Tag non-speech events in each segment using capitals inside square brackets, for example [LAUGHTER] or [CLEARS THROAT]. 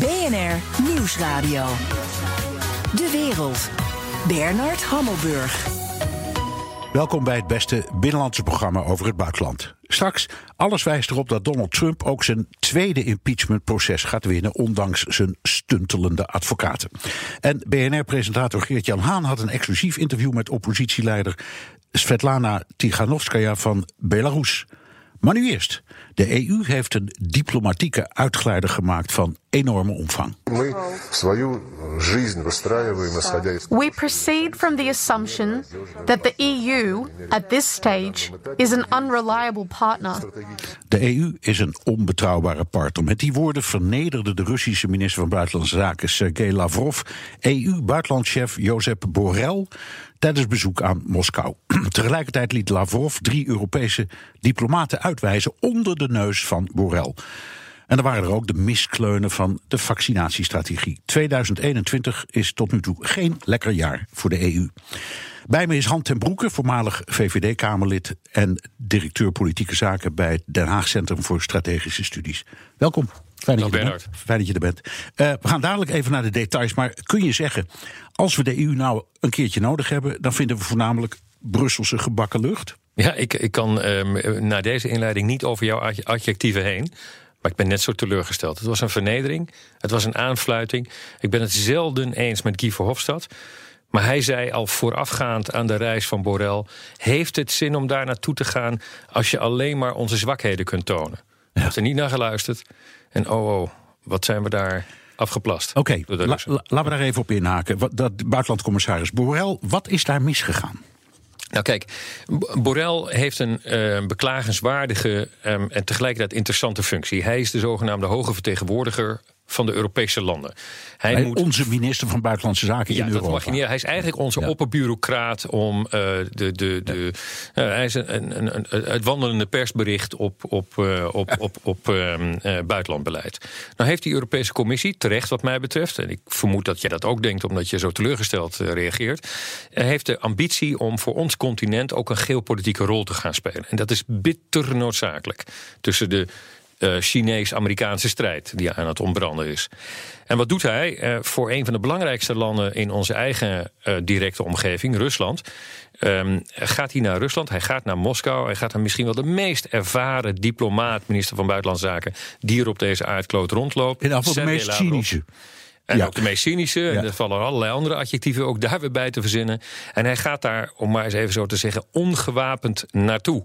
BNR Nieuwsradio. De wereld. Bernard Hammelburg. Welkom bij het beste binnenlandse programma over het buitenland. Straks, alles wijst erop dat Donald Trump ook zijn tweede impeachmentproces gaat winnen, ondanks zijn stuntelende advocaten. En BNR-presentator Geert-Jan Haan had een exclusief interview met oppositieleider Svetlana Tiganovskaya van Belarus. Maar nu eerst. De EU heeft een diplomatieke uitglijder gemaakt van enorme omvang. We proceed from the assumption that the EU at this stage is an unreliable partner. De EU is een onbetrouwbare partner. Met die woorden vernederde de Russische minister van Buitenlandse Zaken Sergei Lavrov EU-buitenlandchef Jozef Borrell tijdens bezoek aan Moskou. [CLEARS THROAT] Tegelijkertijd liet Lavrov drie Europese diplomaten uitwijzen onder de neus van Borrell. En er waren er ook de miskleunen van de vaccinatiestrategie. 2021 is tot nu toe geen lekker jaar voor de EU. Bij me is Han ten Broeke, voormalig VVD-Kamerlid en directeur politieke zaken bij het Den Haag Centrum voor Strategische Studies. Welkom. Fijn dat, je, er bent. Fijn dat je er bent. Uh, we gaan dadelijk even naar de details. Maar kun je zeggen, als we de EU nou een keertje nodig hebben, dan vinden we voornamelijk Brusselse gebakken lucht? Ja, ik, ik kan um, na deze inleiding niet over jouw adjectieven heen. Maar ik ben net zo teleurgesteld. Het was een vernedering. Het was een aanfluiting. Ik ben het zelden eens met Guy Verhofstadt. Maar hij zei al voorafgaand aan de reis van Borrell: heeft het zin om daar naartoe te gaan als je alleen maar onze zwakheden kunt tonen? Hij heeft er niet naar geluisterd. En oh, oh, wat zijn we daar afgeplast. Oké, okay, laten we daar even op inhaken. Dat buitenlandcommissaris Borrell, wat is daar misgegaan? Nou kijk, Borrell heeft een uh, beklagenswaardige um, en tegelijkertijd interessante functie. Hij is de zogenaamde hoge vertegenwoordiger van de Europese landen. Hij, hij moet... Onze minister van Buitenlandse Zaken ja, in Europa. Dat mag je niet. Hij is eigenlijk onze ja. opperbureaucraat om uh, de. de, de ja. uh, hij is een, een, een, het wandelende persbericht op, op, uh, op, op, op buitenlandbeleid. Nou heeft die Europese Commissie, terecht wat mij betreft, en ik vermoed dat jij dat ook denkt omdat je zo teleurgesteld reageert, heeft de ambitie om voor ons continent ook een geopolitieke rol te gaan spelen. En dat is bitter noodzakelijk. Tussen de uh, Chinees-Amerikaanse strijd die aan het ontbranden is. En wat doet hij? Uh, voor een van de belangrijkste landen in onze eigen uh, directe omgeving, Rusland, um, gaat hij naar Rusland, hij gaat naar Moskou, hij gaat naar misschien wel de meest ervaren diplomaat, minister van Buitenlandse Zaken, die er op deze aardkloot rondloopt. In afval de meest cynische. En ja. ook de meest cynische. Ja. En er vallen allerlei andere adjectieven ook daar weer bij te verzinnen. En hij gaat daar, om maar eens even zo te zeggen, ongewapend naartoe.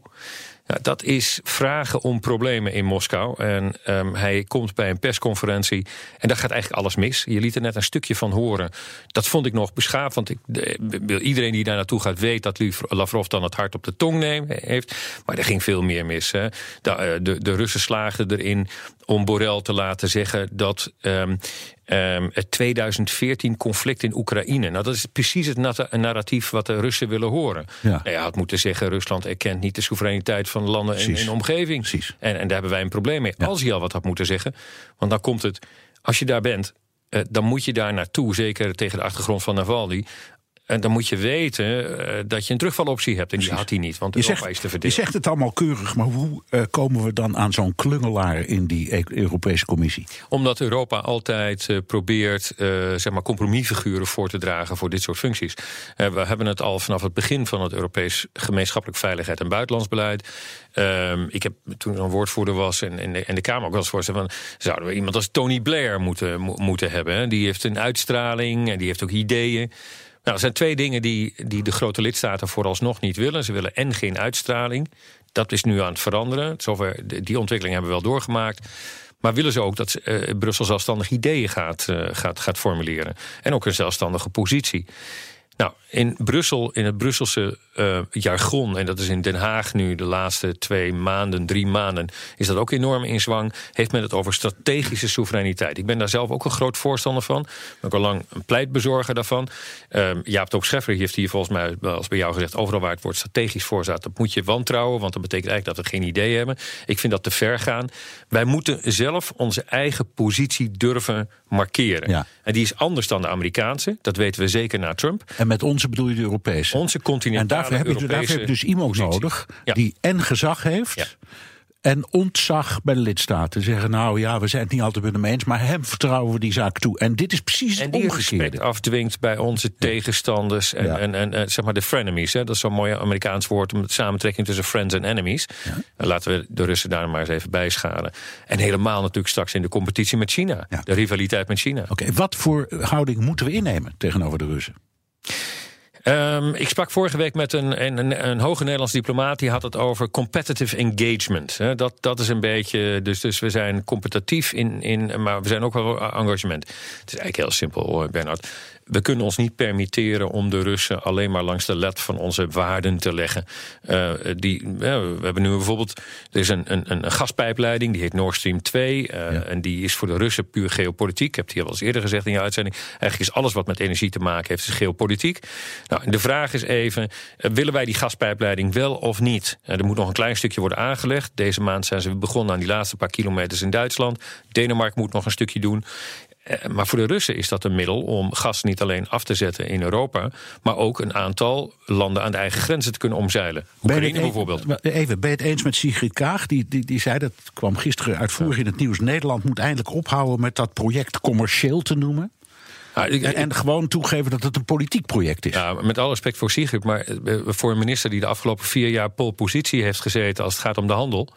Dat is vragen om problemen in Moskou. En um, hij komt bij een persconferentie en daar gaat eigenlijk alles mis. Je liet er net een stukje van horen. Dat vond ik nog beschaafd, want ik, de, iedereen die daar naartoe gaat weet dat Lavrov dan het hart op de tong neemt, heeft. Maar er ging veel meer mis. Hè. De, eh, de, de Russen slaagden erin om Borrell te laten zeggen dat um, um, het 2014 conflict in Oekraïne. Nou, dat is precies het narratief wat de Russen willen horen. Ja. Nou ja, had moeten zeggen: Rusland erkent niet de soevereiniteit van landen in, in de omgeving. Precies. En, en daar hebben wij een probleem mee. Als hij al wat had moeten zeggen. Want dan komt het, als je daar bent, uh, dan moet je daar naartoe, zeker tegen de achtergrond van Navalny. En dan moet je weten uh, dat je een terugvaloptie hebt. En die had hij niet, want Europa zegt, is te verdelen. Je zegt het allemaal keurig, maar hoe uh, komen we dan aan zo'n klungelaar in die e- Europese Commissie? Omdat Europa altijd uh, probeert zeg maar compromisfiguren voor te dragen voor dit soort functies. we hebben het al vanaf het begin van het Europees gemeenschappelijk veiligheid en buitenlandsbeleid. Um, ik heb toen een woordvoerder was en, en, de, en de Kamer ook wel eens voorstellen van zouden we iemand als Tony Blair moeten, mo moeten hebben. Hè? Die heeft een uitstraling en die heeft ook ideeën. Nou, er zijn twee dingen die, die de grote lidstaten vooralsnog niet willen. Ze willen en geen uitstraling. Dat is nu aan het veranderen. Zover, die ontwikkeling hebben we wel doorgemaakt. Maar willen ze ook dat uh, Brussel zelfstandig ideeën gaat, uh, gaat, gaat formuleren. En ook een zelfstandige positie. Nou, in Brussel, in het Brusselse uh, jargon, en dat is in Den Haag nu de laatste twee maanden, drie maanden, is dat ook enorm in zwang. Heeft men het over strategische soevereiniteit. Ik ben daar zelf ook een groot voorstander van. Ben ook al lang een pleitbezorger daarvan. Uh, Jaap Top Scheffer heeft hier volgens mij, als bij jou gezegd, overal waar het woord strategisch voor staat, dat moet je wantrouwen, want dat betekent eigenlijk dat we geen idee hebben. Ik vind dat te ver gaan. Wij moeten zelf onze eigen positie durven markeren. Ja. En die is anders dan de Amerikaanse. Dat weten we zeker na Trump. En met onze bedoel je de Europese? Onze continentale En daarvoor heb je, daarvoor heb je dus iemand nodig die en gezag heeft... en ontzag bij de lidstaten. Zeggen nou ja, we zijn het niet altijd met hem eens, maar hem vertrouwen we die zaak toe. En dit is precies die omgekeerde. respect afdwingt bij onze tegenstanders en, en, en, en, zeg maar de frenemies. Hè? Dat is zo'n mooi Amerikaans woord om de samentrekking tussen friends en enemies. Ja. Laten we de Russen daar maar eens even bijschalen. En helemaal natuurlijk straks in de competitie met China. De rivaliteit met China. Oké, wat voor houding moeten we innemen tegenover de Russen? Um, ik sprak vorige week met een, een, een, hoge Nederlands diplomaat. Die had het over competitive engagement. Dat, dat is een beetje. Dus, dus we zijn competitief in, in. Maar we zijn ook wel engagement. Het is eigenlijk heel simpel, Bernard we kunnen ons niet permitteren om de Russen alleen maar langs de led van onze waarden te leggen. Uh, die, we hebben nu bijvoorbeeld, er is een, een, een gaspijpleiding, die heet Nord Stream 2. Uh, eh, En die is voor de Russen puur geopolitiek. Ik heb het hier al eens eerder gezegd in je uitzending. Eigenlijk is alles wat met energie te maken heeft, is geopolitiek. Nou, de vraag is even, willen wij die gaspijpleiding wel of niet? er moet nog een klein stukje worden aangelegd. Deze maand zijn ze begonnen aan die laatste paar kilometers in Duitsland. Denemarken moet nog een stukje doen. Eh, maar voor de Russen is dat een middel om gas niet alleen af te zetten in Europa, maar ook een aantal landen aan de eigen grenzen te kunnen omzeilen. Oekraïne bijvoorbeeld. Even, ben je het eens met Sigrid Kaag? Die, die, die zei, dat kwam gisteren uitvoerig in het nieuws, Nederland moet eindelijk ophouden met dat project commercieel te noemen. en, gewoon toegeven dat het een politiek project is. Ja, met alle respect voor Sigrid, maar eh, voor een minister die de afgelopen vier jaar pole positie heeft gezeten als het gaat om de handel.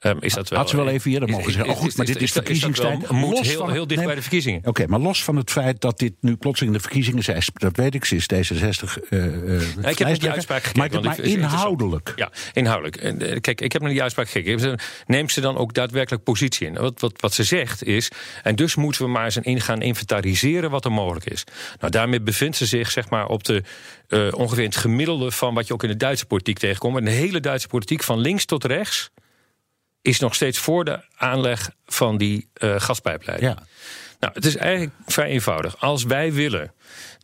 Um, is dat wel, Had ze wel even eerder mogen zeggen. Oh, goed, maar dit is, verkiezingstijd. Moet heel, heel dicht bij de verkiezingen. Oké, maar los van het feit dat dit nu plotseling de verkiezingen zijn, dat weet ik, is D66. Uh, uh, ja, ik heb naar die uitspraak gekeken. Maar, inhoudelijk. Ja, inhoudelijk. Uh, kijk, ik heb naar die uitspraak gekeken. Neemt ze dan ook daadwerkelijk positie in? Wat, wat, wat ze zegt is. En dus moeten we maar eens in gaan inventariseren wat er mogelijk is. Nou, daarmee bevindt ze zich zeg maar op de. Uh, ongeveer het gemiddelde van wat je ook in de Duitse politiek tegenkomt. En de hele Duitse politiek, van links tot rechts is nog steeds voor de aanleg van die uh, gaspijpleiding. Ja. Nou, het is eigenlijk vrij eenvoudig. Als wij willen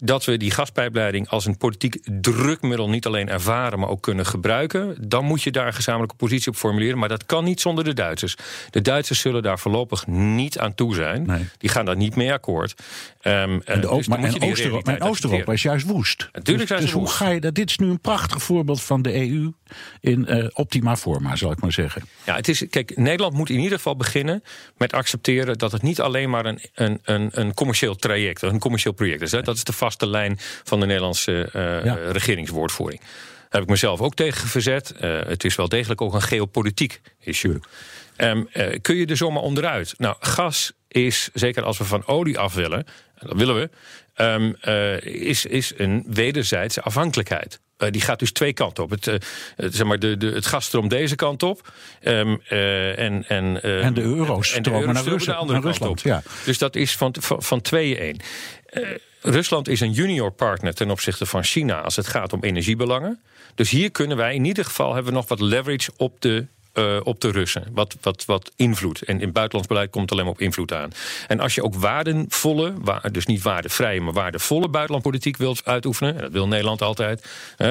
dat we die gaspijpleiding als een politiek drukmiddel niet alleen ervaren, maar ook kunnen gebruiken, dan moet je daar een gezamenlijke positie op formuleren. Maar dat kan niet zonder de Duitsers. De Duitsers zullen daar voorlopig niet aan toe zijn. Die gaan daar niet mee akkoord. Um, en, de, dus maar, en Oost-Europa Oost is juist woest. Natuurlijk dus, dus hoe ga je dat? Dit is nu een prachtig voorbeeld van de EU in uh, optima forma, zal ik maar zeggen. Ja, het is, kijk, Nederland moet in ieder geval beginnen met accepteren dat het niet alleen maar een, een, een, een commercieel traject, een commercieel project is. Hè? Dat is de vaste lijn van de Nederlandse uh, regeringswoordvoering. Daar heb ik mezelf ook tegen verzet. Uh, het is wel degelijk ook een geopolitiek issue. Um, kun je er zomaar onderuit? Nou, gas is, zeker als we van olie af willen, en dat willen we, um, is, is een wederzijdse afhankelijkheid. Uh, die gaat dus twee kanten op. Het, uh, zeg maar de, de, het gas stroomt deze kant op. Um, uh, en, en, en de euro's stromen naar, Rusland, de andere naar kant op. Ja. Dus dat is van, van, van tweeën één. Rusland is een junior partner ten opzichte van China als het gaat om energiebelangen. Dus hier kunnen wij in ieder geval hebben we nog wat leverage op de uh, op de Russen. Wat, wat, wat invloed. En in buitenlands beleid komt het alleen maar op invloed aan. En als je ook waardenvolle, dus niet waardevrije, maar waardevolle buitenlandpolitiek wilt uitoefenen, en dat wil Nederland altijd, uh,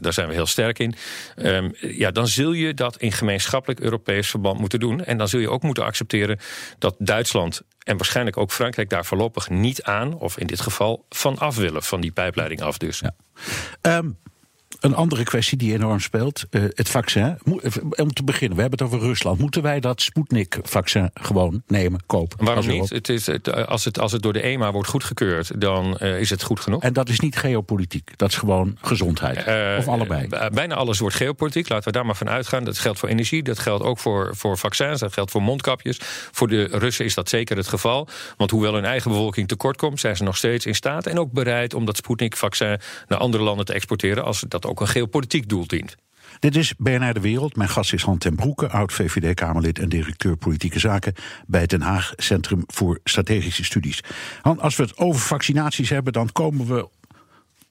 daar zijn we heel sterk in, um, ja, dan zul je dat in gemeenschappelijk Europees verband moeten doen. En dan zul je ook moeten accepteren dat Duitsland en waarschijnlijk ook Frankrijk daar voorlopig niet aan, of in dit geval van af willen, van die pijpleiding af dus. Ja. Um, een andere kwestie die enorm speelt, uh, het vaccin. Eh, om te beginnen, we hebben het over Rusland. Moeten wij dat Sputnik-vaccin gewoon nemen, kopen? Waarom niet? Het is, het, eh, als, het, als het door de EMA wordt goedgekeurd, dan uh, is het goed genoeg. En dat is niet geopolitiek, dat is gewoon gezondheid. Uh, of allebei? bijna alles wordt geopolitiek, laten we daar maar van uitgaan. Dat geldt voor energie, dat geldt ook voor, voor vaccins, dat geldt voor mondkapjes. Voor de Russen is dat zeker het geval. Want hoewel hun eigen bevolking tekort komt, zijn ze nog steeds in staat en ook bereid om dat Sputnik-vaccin naar andere landen te exporteren als dat ook een geopolitiek doel dient. Dit is BNR De Wereld. Mijn gast is Han ten Broeke, oud-VVD-Kamerlid en directeur politieke zaken bij het Den Haag Centrum voor Strategische Studies. Han, als we het over vaccinaties hebben, dan komen we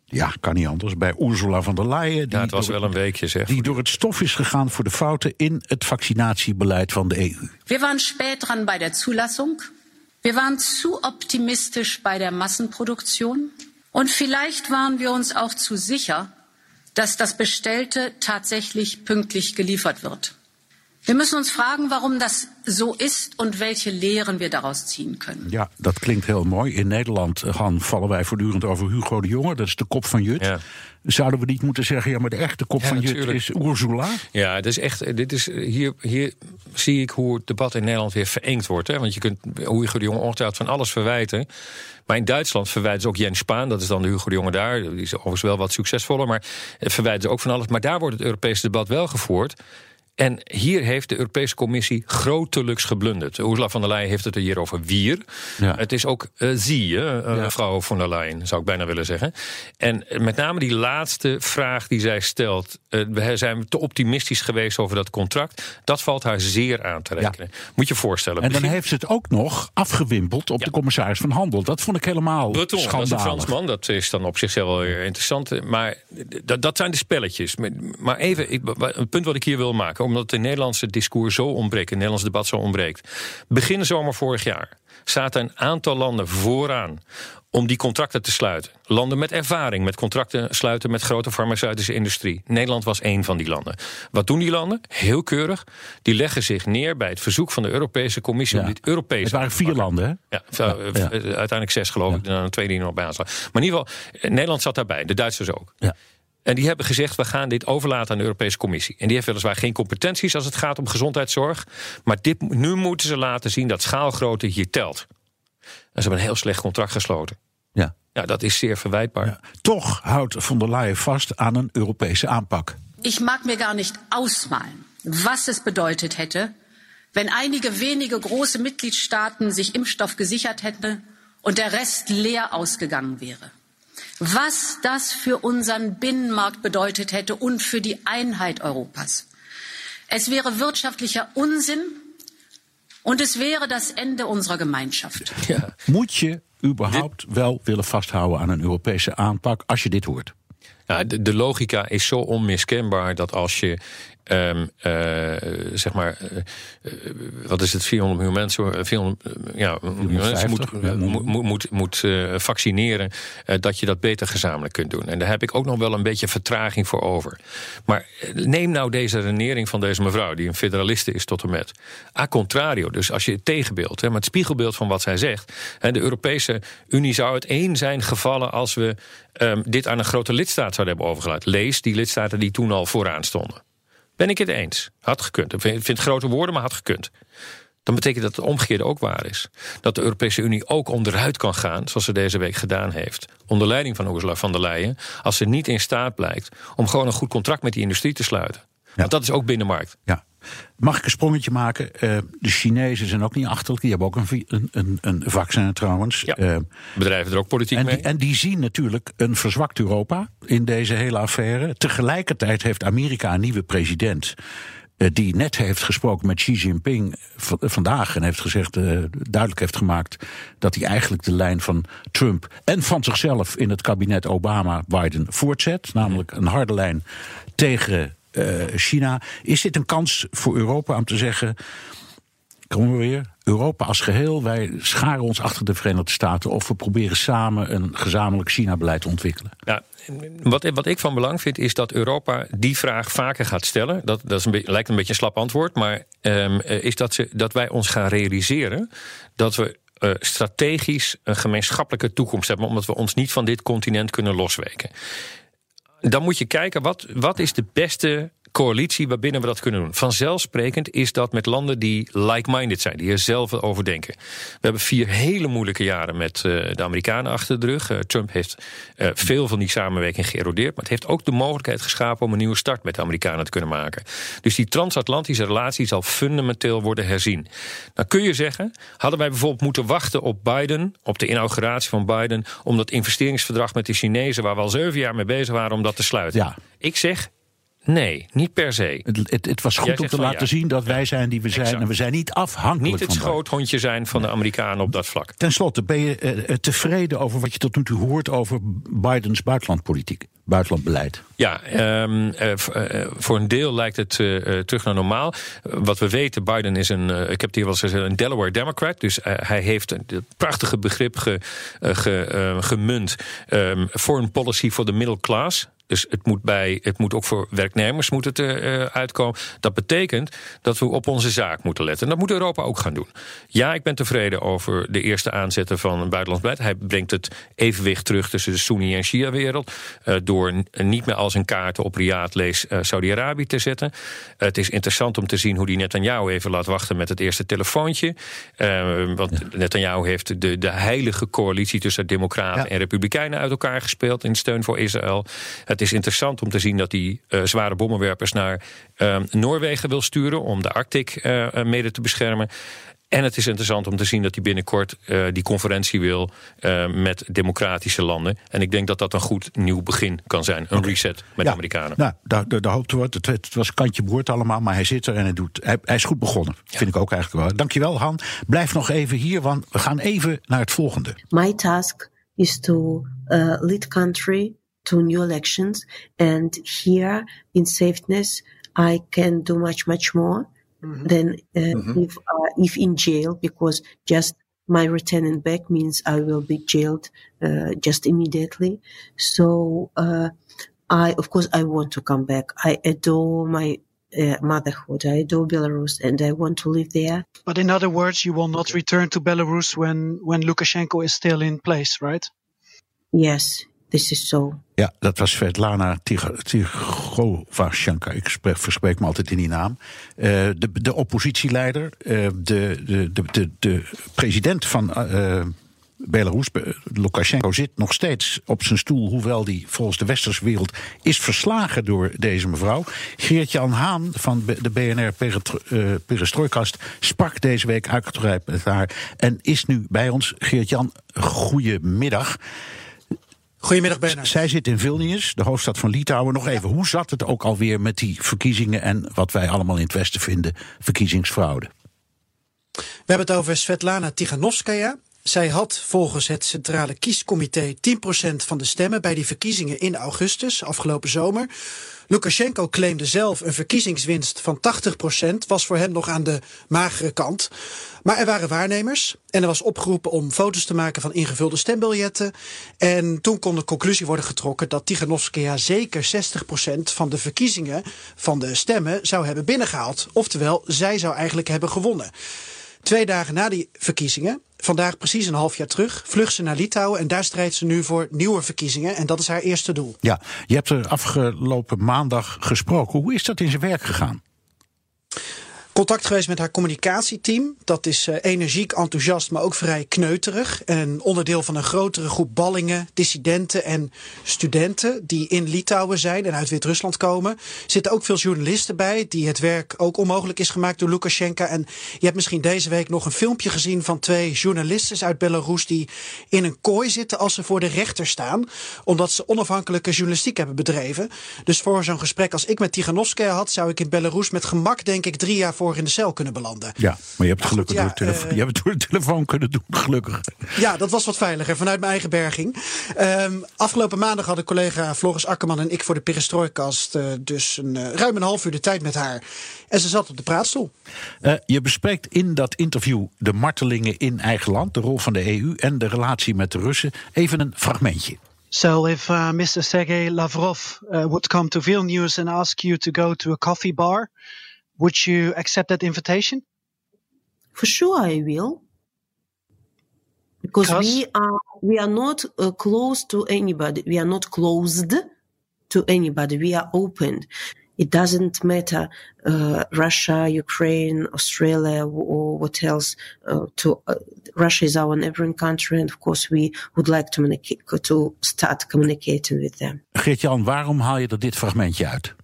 ja, kan niet anders. Bij Ursula von der Leyen. Die ja, het was wel een weekje, zeg. Die door het stof is gegaan voor de fouten in het vaccinatiebeleid van de EU. We waren spät dran bij de Zulassung. We waren zu optimistisch bij de Massenproduktion. Und vielleicht waren wir uns auch zu sicher, dass das Bestellte tatsächlich pünktlich geliefert wird. Wir müssen uns fragen, warum das so ist und welche Lehren wir daraus ziehen können. Ja, dat klinkt heel mooi. In Nederland gaan, vallen wij voortdurend over Hugo de Jonge. Dat is de kop van Jut. Ja. Zouden we niet moeten zeggen, ja, maar de echte kop Ja, van Jut is Ursula? Ja, het is echt, dit is, hier, hier zie ik hoe het debat in Nederland weer verengd wordt. Hè? Want je kunt Hugo de Jonge ongetwijfeld van alles verwijten. Maar in Duitsland verwijten ze ook Jens Spaan. Dat is dan de Hugo de Jonge daar. Die is overigens wel wat succesvoller. Maar eh, verwijten ze ook van alles. Maar daar wordt het Europese debat wel gevoerd. En hier heeft de Europese Commissie grotelijks geblunderd. Ursula von der Leyen heeft het er hier over wier. Ja. Het is ook eh zie, Ja. mevrouw von der Leyen, zou ik bijna willen zeggen. En met name die laatste vraag die zij stelt... eh, we zijn te optimistisch geweest over dat contract... dat valt haar zeer aan te rekenen. Moet je je voorstellen. En dan begin- heeft ze het ook nog afgewimpeld op de commissaris van Handel. Dat vond ik helemaal Breton, dat is een schandalig. Fransman. Dat is dan op zichzelf wel weer interessant. Maar dat, dat zijn de spelletjes. Maar even, ik, een punt wat ik hier wil maken... omdat het Nederlandse discours zo ontbreekt... het Nederlands debat zo ontbreekt. Begin zomer vorig jaar zaten een aantal landen vooraan... om die contracten te sluiten. Landen met ervaring met contracten sluiten... met grote farmaceutische industrie. Nederland was één van die landen. Wat doen die landen? Heel keurig. Die leggen zich neer bij het verzoek van de Europese Commissie... Ja. om dit Europees Het waren vier landen, hè? ja, eh, ja. uiteindelijk zes geloof ik. En dan een tweede die nog bij aansluit. Maar in ieder geval, eh, Nederland zat daarbij. De Duitsers ook. Ja. En die hebben gezegd, we gaan dit overlaten aan de Europese Commissie. En die heeft weliswaar geen competenties als het gaat om gezondheidszorg. Maar dit, nu moeten ze laten zien dat schaalgrootte hier telt. En ze hebben een heel slecht contract gesloten. Ja. Ja, dat is zeer verwijtbaar. Toch houdt von der Leyen vast aan een Europese aanpak. Ich mag mir gar nicht ausmalen, was es bedeutet hätte, wenn einige wenige große Mitgliedstaaten sich Impfstoff gesichert hätten und der Rest leer ausgegangen wäre. Was das für unseren Binnenmarkt bedeutet hätte und für die Einheit Europas. Es wäre wirtschaftlicher Unsinn und es wäre das Ende unserer Gemeinschaft. Ja. Moet je überhaupt wel willen vasthouden aan een Europese aanpak als je dit hoort? Ja, de, de logica is zo onmiskenbaar dat als je. ehm, eh, zeg maar, eh, eh, wat is het, 400 miljoen mensen, eh, 400, eh, ja, miljoen mensen moet, 450, ja. moet, moet, moet, moet vaccineren, dat je dat beter gezamenlijk kunt doen. En daar heb ik ook nog wel een beetje vertraging voor over. Maar neem nou deze renering van deze mevrouw, die een federaliste is tot en met. A contrario, dus als je het tegenbeeld, hè, maar het spiegelbeeld van wat zij zegt. Hè, de Europese Unie zou uiteen zijn gevallen als we ehm, dit aan een grote lidstaat zouden hebben overgelaten. Lees die lidstaten die toen al vooraan stonden. Ben ik het eens? Had gekund. Ik vind grote woorden, maar had gekund. Dan betekent dat het omgekeerde ook waar is. Dat de Europese Unie ook onderuit kan gaan, zoals ze deze week gedaan heeft. Onder leiding van Ursula von der Leyen. Als ze niet in staat blijkt om gewoon een goed contract met die industrie te sluiten. Want dat is ook binnenmarkt. Ja. Mag ik een sprongetje maken? Eh, de Chinezen zijn ook niet achterlijk. Die hebben ook een, een, een, een vaccin trouwens. Ja. Eh, Bedrijven er ook politiek en, mee. die, en die zien natuurlijk een verzwakt Europa in deze hele affaire. Tegelijkertijd heeft Amerika een nieuwe president. eh, die net heeft gesproken met Xi Jinping vandaag. En heeft gezegd, duidelijk heeft gemaakt. dat hij eigenlijk de lijn van Trump. en van zichzelf in het kabinet Obama-Biden voortzet. Namelijk een harde lijn tegen China. Is dit een kans voor Europa om te zeggen. Komen we weer? Europa als geheel, wij scharen ons achter de Verenigde Staten of we proberen samen een gezamenlijk China-beleid te ontwikkelen. Ja, wat, wat ik van belang vind, is dat Europa die vraag vaker gaat stellen. Dat, dat is een lijkt een beetje een slap antwoord, maar ehm, eh, is dat, ze, dat wij ons gaan realiseren dat we eh, strategisch een gemeenschappelijke toekomst hebben, omdat we ons niet van dit continent kunnen losweken. Dan moet je kijken, wat, wat is de beste coalitie waarbinnen we dat kunnen doen? Vanzelfsprekend is dat met landen die like-minded zijn, die er zelf over denken. We hebben vier hele moeilijke jaren met eh, de Amerikanen achter de rug. Eh, Trump heeft eh, veel van die samenwerking geërodeerd, maar het heeft ook de mogelijkheid geschapen om een nieuwe start met de Amerikanen te kunnen maken. Dus die transatlantische relatie zal fundamenteel worden herzien. Dan kun je zeggen, hadden wij bijvoorbeeld moeten wachten op Biden, op de inauguratie van Biden, om dat investeringsverdrag met de Chinezen, waar we al zeven jaar mee bezig waren, om dat te sluiten? Ja. Ik zeg nee, niet per se. Het, het, het was goed om te laten ja. zien dat wij zijn die we zijn Exact. en we zijn niet afhankelijk Niet het van schoothondje zijn van de Amerikanen op dat vlak. Ten slotte, ben je eh, tevreden over wat je tot nu toe hoort over Bidens buitenlandpolitiek, buitenlandbeleid? Ja, ehm, eh, eh, voor een deel lijkt het eh, eh, terug naar normaal. Eh, wat we weten, Biden is een, eh, ik heb het hier wel eens gezegd, een Delaware Democrat. Dus eh, hij heeft een prachtige begrip ge, eh, ge, eh, gemunt. ehm, foreign policy for the middle class. Dus het moet, bij, het moet ook voor werknemers moet het, uh, uitkomen. Dat betekent dat we op onze zaak moeten letten. En dat moet Europa ook gaan doen. Ja, ik ben tevreden over de eerste aanzetten van een buitenlands beleid. Hij brengt het evenwicht terug tussen de Sunni- en Shia-wereld. Uh, door niet meer als een kaart op Riyadh lees Saudi-Arabië te zetten. het is interessant om te zien hoe die Netanyahu even laat wachten met het eerste telefoontje. want ja. Netanyahu heeft de, de heilige coalitie tussen Democraten en Republikeinen uit elkaar gespeeld in steun voor Israël. Het is interessant om te zien dat hij uh, zware bommenwerpers naar uh, Noorwegen wil sturen om de Arctic uh, mede te beschermen. En het is interessant om te zien dat hij binnenkort uh, die conferentie wil uh, met democratische landen. En ik denk dat dat een goed nieuw begin kan zijn. Een okay. reset met ja, de Amerikanen. Nou, daar, daar, daar hoopte het, het was kantje boord allemaal, maar hij zit er en hij, doet, hij, hij is goed begonnen. Ja. Vind ik ook eigenlijk wel. Dankjewel Han. Blijf nog even hier, want we gaan even naar het volgende. My task is to uh, lead country to new elections. And here in safeness, I can do much, much more mm-hmm. than uh, mm-hmm. if, uh, if in jail, because just my returning back means I will be jailed uh, just immediately. So uh, I, of course, I want to come back. I adore my uh, motherhood. I adore Belarus and I want to live there. But in other words, you will not return to Belarus when, when Lukashenko is still in place, right? Yes, this is so. Ja, dat was Svetlana Tigovashenko. Ik spreek, verspreek me altijd in die naam. Uh, de, de oppositieleider, uh, de, de, de, de, president van uh, Belarus, Lukashenko, zit nog steeds op zijn stoel. Hoewel die volgens de westerse wereld is verslagen door deze mevrouw. Geert-Jan Haan van de BNR Perestrooikast sprak deze week uitgebreid met haar. En is nu bij ons. Geert-Jan, goedemiddag. Goedemiddag, Bernard. Zij zit in Vilnius, de hoofdstad van Litouwen. Nog even, hoe zat het ook alweer met die verkiezingen en wat wij allemaal in het Westen vinden, verkiezingsfraude? We hebben het over Svetlana Tiganovskaya. Zij had volgens het Centrale Kiescomité 10% van de stemmen bij die verkiezingen in augustus, afgelopen zomer. Lukashenko claimde zelf een verkiezingswinst van 80%, was voor hem nog aan de magere kant. Maar er waren waarnemers en er was opgeroepen om foto's te maken van ingevulde stembiljetten. En toen kon de conclusie worden getrokken dat Tiganovskaya zeker 60% van de verkiezingen van de stemmen zou hebben binnengehaald. Oftewel, zij zou eigenlijk hebben gewonnen. Twee dagen na die verkiezingen, vandaag precies een half jaar terug, vlucht ze naar Litouwen en daar strijdt ze nu voor nieuwe verkiezingen. En dat is haar eerste doel. Ja, je hebt er afgelopen maandag gesproken. Hoe is dat in zijn werk gegaan? Contact geweest met haar communicatieteam. Dat is uh, energiek, enthousiast, maar ook vrij kneuterig. En onderdeel van een grotere groep ballingen, dissidenten en studenten die in Litouwen zijn en uit Wit-Rusland komen. Er zitten ook veel journalisten bij die het werk ook onmogelijk is gemaakt door Lukashenko. En je hebt misschien deze week nog een filmpje gezien van twee journalisten uit Belarus die in een kooi zitten als ze voor de rechter staan. Omdat ze onafhankelijke journalistiek hebben bedreven. Dus voor zo'n gesprek als ik met Tiganovskaya had, zou ik in Belarus met gemak, denk ik, drie jaar voor in de cel kunnen belanden. Ja, maar je hebt het gelukkig ja, door, uh, je hebt het door de telefoon kunnen doen, gelukkig. Ja, dat was wat veiliger, vanuit mijn eigen berging. Um, afgelopen maandag hadden collega Floris Akkerman en ik voor de Perestrooikast uh, dus een, uh, ruim een half uur de tijd met haar. En ze zat op de praatstoel. je bespreekt in dat interview de martelingen in eigen land, de rol van de EU en de relatie met de Russen. Even een fragmentje. So, if uh, Mr. Sergei Lavrov uh, would come to Vilnius and ask you to go to a coffee bar, Would you accept that invitation? For sure, I will. Because we are we are not uh, close to anybody. We are not closed to anybody. We are open. It doesn't matter uh, Russia, Ukraine, Australia, or what else. Uh, to uh, Russia is our neighboring country, and of course we would like to, to start communicating with them. Geert-Jan, waarom haal je er dit fragmentje uit?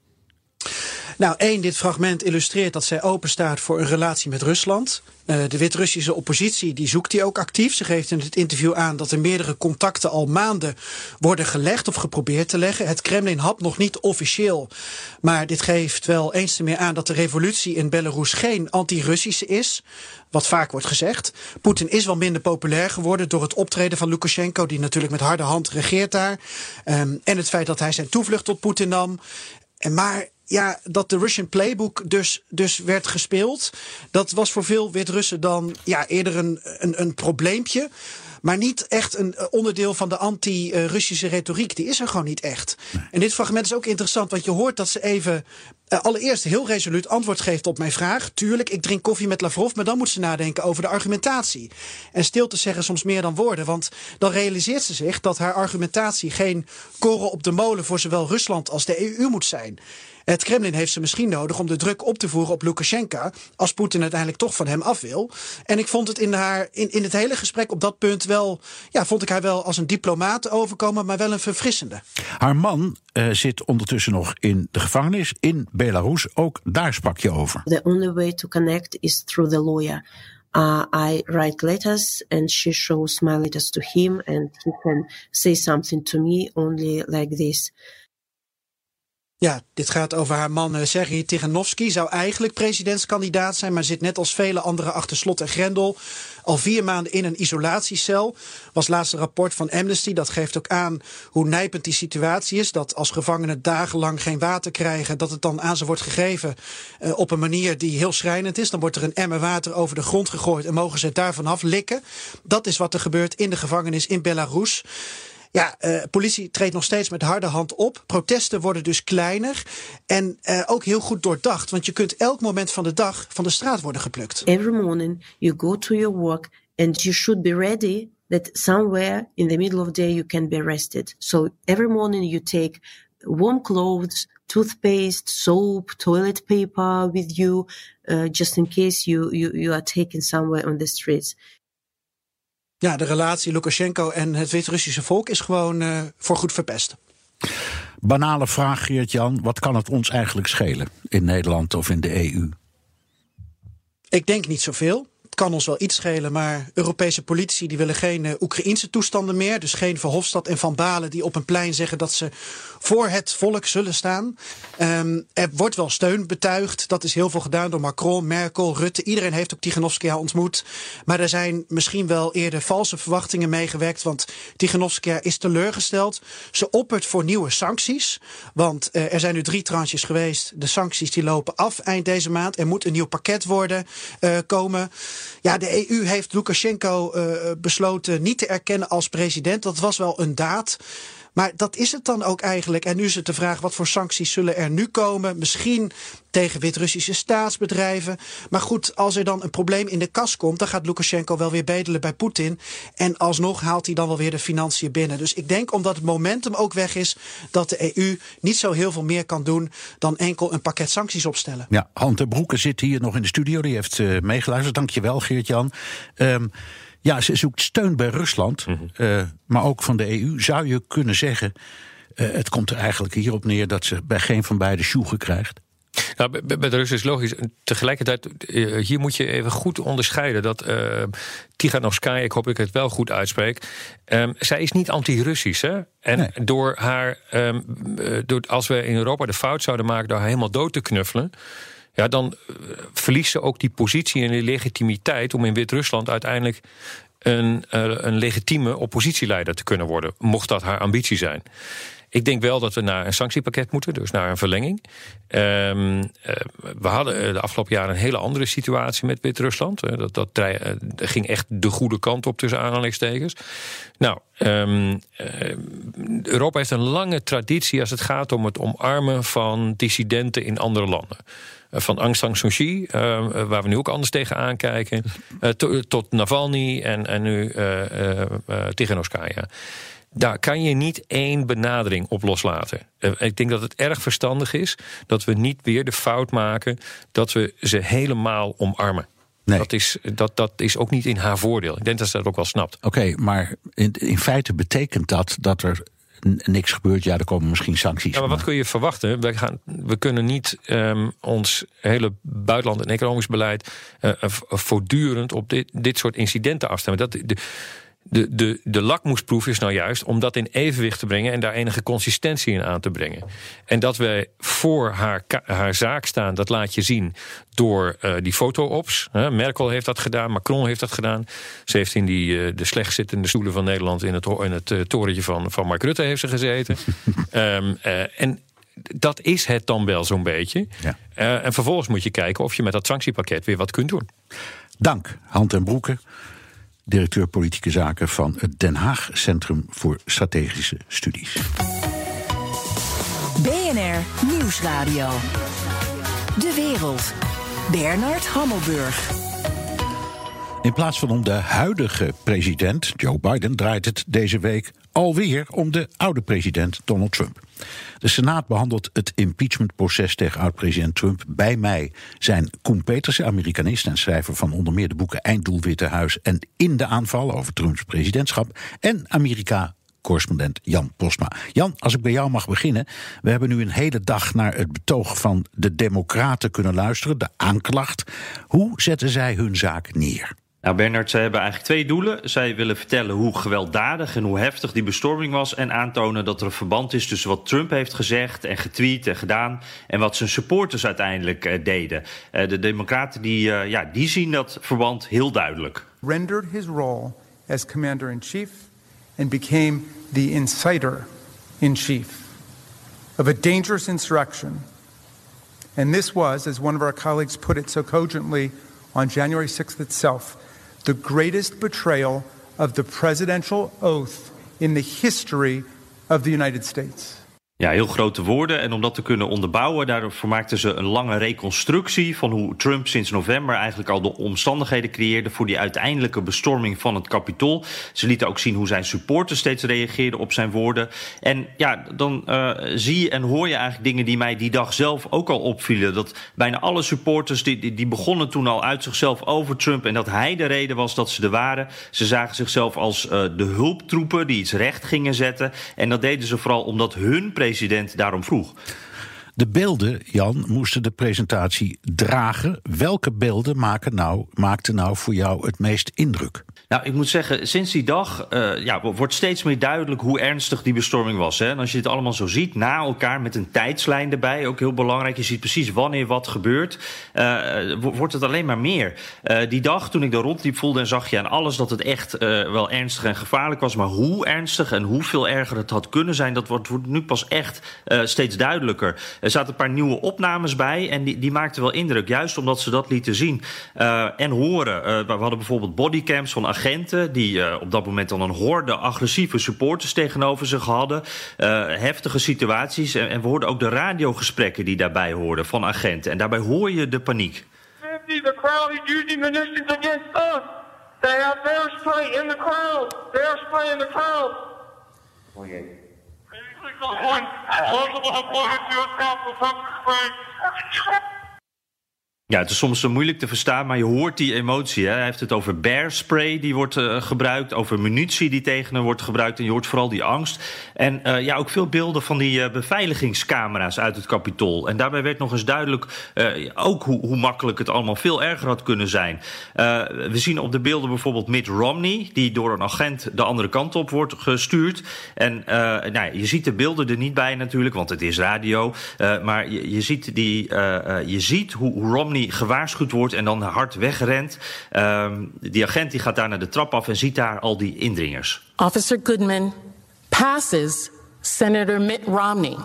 Nou, één, dit fragment illustreert dat zij openstaat voor een relatie met Rusland. Uh, de Wit-Russische oppositie die zoekt die ook actief. Ze geeft in het interview aan dat er meerdere contacten al maanden worden gelegd of geprobeerd te leggen. Het Kremlin had nog niet officieel, maar dit geeft wel eens te meer aan dat de revolutie in Belarus geen anti-Russische is. Wat vaak wordt gezegd. Poetin is wel minder populair geworden door het optreden van Lukashenko, die natuurlijk met harde hand regeert daar. Um, en het feit dat hij zijn toevlucht tot Poetin nam. En maar ja, dat de Russian Playbook dus, dus werd gespeeld. Dat was voor veel Wit-Russen dan ja, eerder een, een, een probleempje. Maar niet echt een onderdeel van de anti-Russische retoriek. Die is er gewoon niet echt. En dit fragment is ook interessant, want je hoort dat ze even uh, allereerst heel resoluut antwoord geeft op mijn vraag. Tuurlijk, ik drink koffie met Lavrov, maar dan moet ze nadenken over de argumentatie. En stil te zeggen soms meer dan woorden, want dan realiseert ze zich dat haar argumentatie geen koren op de molen voor zowel Rusland als de EU moet zijn. Het Kremlin heeft ze misschien nodig om de druk op te voeren op Lukashenko. Als Poetin uiteindelijk toch van hem af wil. En ik vond het in, haar, in, in het hele gesprek op dat punt wel. Ja, vond ik haar wel als een diplomaat overkomen, maar wel een verfrissende. Haar man uh, zit ondertussen nog in de gevangenis in Belarus. Ook daar sprak je over. The only way to connect is through the lawyer. Uh, I write letters and she shows my letters to him and he can say something to me only like this. Ja, dit gaat over haar man uh, Sergei Tiganovsky. Zou eigenlijk presidentskandidaat zijn, maar zit net als vele anderen achter slot en grendel. Al vier maanden in een isolatiecel. Was laatste rapport van Amnesty. Dat geeft ook aan hoe nijpend die situatie is. Dat als gevangenen dagenlang geen water krijgen, dat het dan aan ze wordt gegeven uh, op een manier die heel schrijnend is. Dan wordt er een emmer water over de grond gegooid en mogen ze het daarvan af likken. Dat is wat er gebeurt in de gevangenis in Belarus. Ja, uh, politie treedt nog steeds met harde hand op. Protesten worden dus kleiner en uh, ook heel goed doordacht, want je kunt elk moment van de dag van de straat worden geplukt. Every morning you go to your work and you should be ready that somewhere in the middle of the day you can be arrested. So every morning you take warm clothes, toothpaste, soap, toilet paper with you, uh, just in case you, you, you are taken somewhere on the streets. Ja, de relatie Lukashenko en het Wit-Russische volk is gewoon uh, voor goed verpest. Banale vraag, Geert-Jan. Wat kan het ons eigenlijk schelen in Nederland of in de EU? Ik denk niet zoveel kan ons wel iets schelen, maar Europese politici die willen geen uh, Oekraïnse toestanden meer. Dus geen Verhofstadt en Van Balen die op een plein zeggen dat ze voor het volk zullen staan. Um, er wordt wel steun betuigd. Dat is heel veel gedaan door Macron, Merkel, Rutte. Iedereen heeft ook Tiganovskia ontmoet. Maar er zijn misschien wel eerder valse verwachtingen meegewerkt. Want Tiganovskia is teleurgesteld. Ze oppert voor nieuwe sancties. Want uh, er zijn nu drie tranches geweest. De sancties die lopen af eind deze maand. Er moet een nieuw pakket worden uh, komen. Ja, de EU heeft Lukashenko uh, besloten niet te erkennen als president. Dat was wel een daad. Maar dat is het dan ook eigenlijk. En nu is het de vraag: wat voor sancties zullen er nu komen? Misschien tegen Wit-Russische staatsbedrijven. Maar goed, als er dan een probleem in de kas komt, dan gaat Lukashenko wel weer bedelen bij Poetin. En alsnog haalt hij dan wel weer de financiën binnen. Dus ik denk omdat het momentum ook weg is, dat de EU niet zo heel veel meer kan doen dan enkel een pakket sancties opstellen. Ja, Hante Broeke zit hier nog in de studio. Die heeft uh, meegeluisterd. Dankjewel, Geert-Jan. Um, ja, ze zoekt steun bij Rusland, mm -hmm. uh, maar ook van de EU. Zou je kunnen zeggen, uh, het komt er eigenlijk hierop neer dat ze bij geen van beide sjoegen krijgt? Nou, bij de Russen is logisch. Tegelijkertijd, hier moet je even goed onderscheiden dat uh, Tiganovskaya, ik hoop dat ik het wel goed uitspreek, um, zij is niet anti-Russisch. En nee. door haar, um, door, als we in Europa de fout zouden maken door haar helemaal dood te knuffelen ja, dan verliest ze ook die positie en die legitimiteit om in Wit-Rusland uiteindelijk een, uh, een legitieme oppositieleider te kunnen worden, mocht dat haar ambitie zijn. Ik denk wel dat we naar een sanctiepakket moeten, dus naar een verlenging. Um, uh, we hadden de afgelopen jaren een hele andere situatie met Wit-Rusland. Uh, dat, dat ging echt de goede kant op tussen aanhalingstekens. Nou, um, Europa heeft een lange traditie als het gaat om het omarmen van dissidenten in andere landen van Aung San Suu Kyi, uh, waar we nu ook anders tegen aankijken, to, tot Navalny en, en nu Tiganovskaya. Daar kan je niet één benadering op loslaten. ik denk dat het erg verstandig is dat we niet weer de fout maken dat we ze helemaal omarmen. Nee. Dat, is, dat, dat is ook niet in haar voordeel. Ik denk dat ze dat ook wel snapt. Oké, okay, maar in, in feite betekent dat dat er niks gebeurt, ja, er komen misschien sancties. Ja, maar wat kun je verwachten? We, gaan, we kunnen niet um, ons hele buitenland- en economisch beleid uh, voortdurend op dit, dit soort incidenten afstemmen. Dat, de, de, de, de lakmoesproef is nou juist om dat in evenwicht te brengen en daar enige consistentie in aan te brengen. En dat wij voor haar, haar zaak staan, dat laat je zien door uh, die foto-ops. Merkel heeft dat gedaan, Macron heeft dat gedaan. Ze heeft in die, uh, de slechtzittende stoelen van Nederland in het, in het uh, torentje van, van Mark Rutte heeft ze gezeten. um, [LAUGHS] en dat is het dan wel zo'n beetje. Ja. en vervolgens moet je kijken of je met dat sanctiepakket weer wat kunt doen. Dank, Hand en Broeken. Directeur politieke zaken van het Den Haag Centrum voor Strategische Studies. BNR Nieuwsradio. De wereld. Bernard Hammelburg. In plaats van om de huidige president, Joe Biden, draait het deze week alweer om de oude president Donald Trump. De Senaat behandelt het impeachmentproces tegen oud-president Trump. Bij mij zijn Koen Petersen, Amerikanist en schrijver van onder meer de boeken Einddoel Witte Huis en In de aanval over Trumps presidentschap. En Amerika correspondent Jan Posma. Jan, als ik bij jou mag beginnen. We hebben nu een hele dag naar het betoog van de Democraten kunnen luisteren, de aanklacht. Hoe zetten zij hun zaak neer? Nou, Bernard, zij hebben eigenlijk twee doelen. Zij willen vertellen hoe gewelddadig en hoe heftig die bestorming was. En aantonen dat er een verband is tussen wat Trump heeft gezegd en getweet en gedaan. en wat zijn supporters uiteindelijk uh, deden. Uh, de Democraten die, uh, ja, die zien dat verband heel duidelijk. Rendered his role as commander in chief and became the inciter in chief of a dangerous insurrection. And this was, as one of our colleagues put it so cogently on January 6th itself the greatest betrayal of the presidential oath in the history of the United States. Ja, heel grote woorden. En om dat te kunnen onderbouwen, daarvoor maakten ze een lange reconstructie van hoe Trump sinds november eigenlijk al de omstandigheden creëerde voor die uiteindelijke bestorming van het Capitool. Ze lieten ook zien hoe zijn supporters steeds reageerden op zijn woorden. En ja, dan uh, zie je en hoor je eigenlijk dingen die mij die dag zelf ook al opvielen. Dat bijna alle supporters die, die, begonnen toen al uit zichzelf over Trump en dat hij de reden was dat ze er waren. Ze zagen zichzelf als uh, de hulptroepen die iets recht gingen zetten. En dat deden ze vooral omdat hun president president daarom vroeg. De beelden, Jan, moesten de presentatie dragen. Welke beelden maken nou, maakten nou voor jou het meest indruk? Nou, ik moet zeggen, sinds die dag uh, ja, wordt steeds meer duidelijk hoe ernstig die bestorming was. Hè? En als je dit allemaal zo ziet, na elkaar met een tijdslijn erbij, ook heel belangrijk. Je ziet precies wanneer wat gebeurt, uh, wordt het alleen maar meer. Uh, die dag, toen ik daar rondliep, voelde en zag je aan alles dat het echt wel ernstig en gevaarlijk was. Maar hoe ernstig en hoeveel erger het had kunnen zijn, dat wordt, wordt nu pas echt steeds duidelijker. Er zaten een paar nieuwe opnames bij en die, die maakten wel indruk. Juist omdat ze dat lieten zien en horen. we hadden bijvoorbeeld bodycams van agenten die uh, op dat moment dan een horde agressieve supporters tegenover zich hadden. Uh, heftige situaties. En, en, we hoorden ook de radiogesprekken die daarbij hoorden van agenten. En daarbij hoor je de paniek. The crowd is using munitions against us. They have their spray in the crowd. Their spray in the crowd. Oh. Ja, het is soms zo moeilijk te verstaan, maar je hoort die emotie. Hè? Hij heeft het over bear spray die wordt uh, gebruikt, over munitie die tegen hem wordt gebruikt. En je hoort vooral die angst. En uh, ja, ook veel beelden van die uh, beveiligingscamera's uit het kapitool. En daarbij werd nog eens duidelijk ook hoe, hoe, makkelijk het allemaal veel erger had kunnen zijn. we zien op de beelden bijvoorbeeld Mitt Romney, die door een agent de andere kant op wordt gestuurd. En nou, je ziet de beelden er niet bij natuurlijk, want het is radio. maar je, je, ziet, die, je ziet hoe, hoe Romney Romney gewaarschuwd wordt en dan hard wegrent. Um, die agent die gaat daar naar de trap af en ziet daar al die indringers. Officer Goodman passes Senator Mitt Romney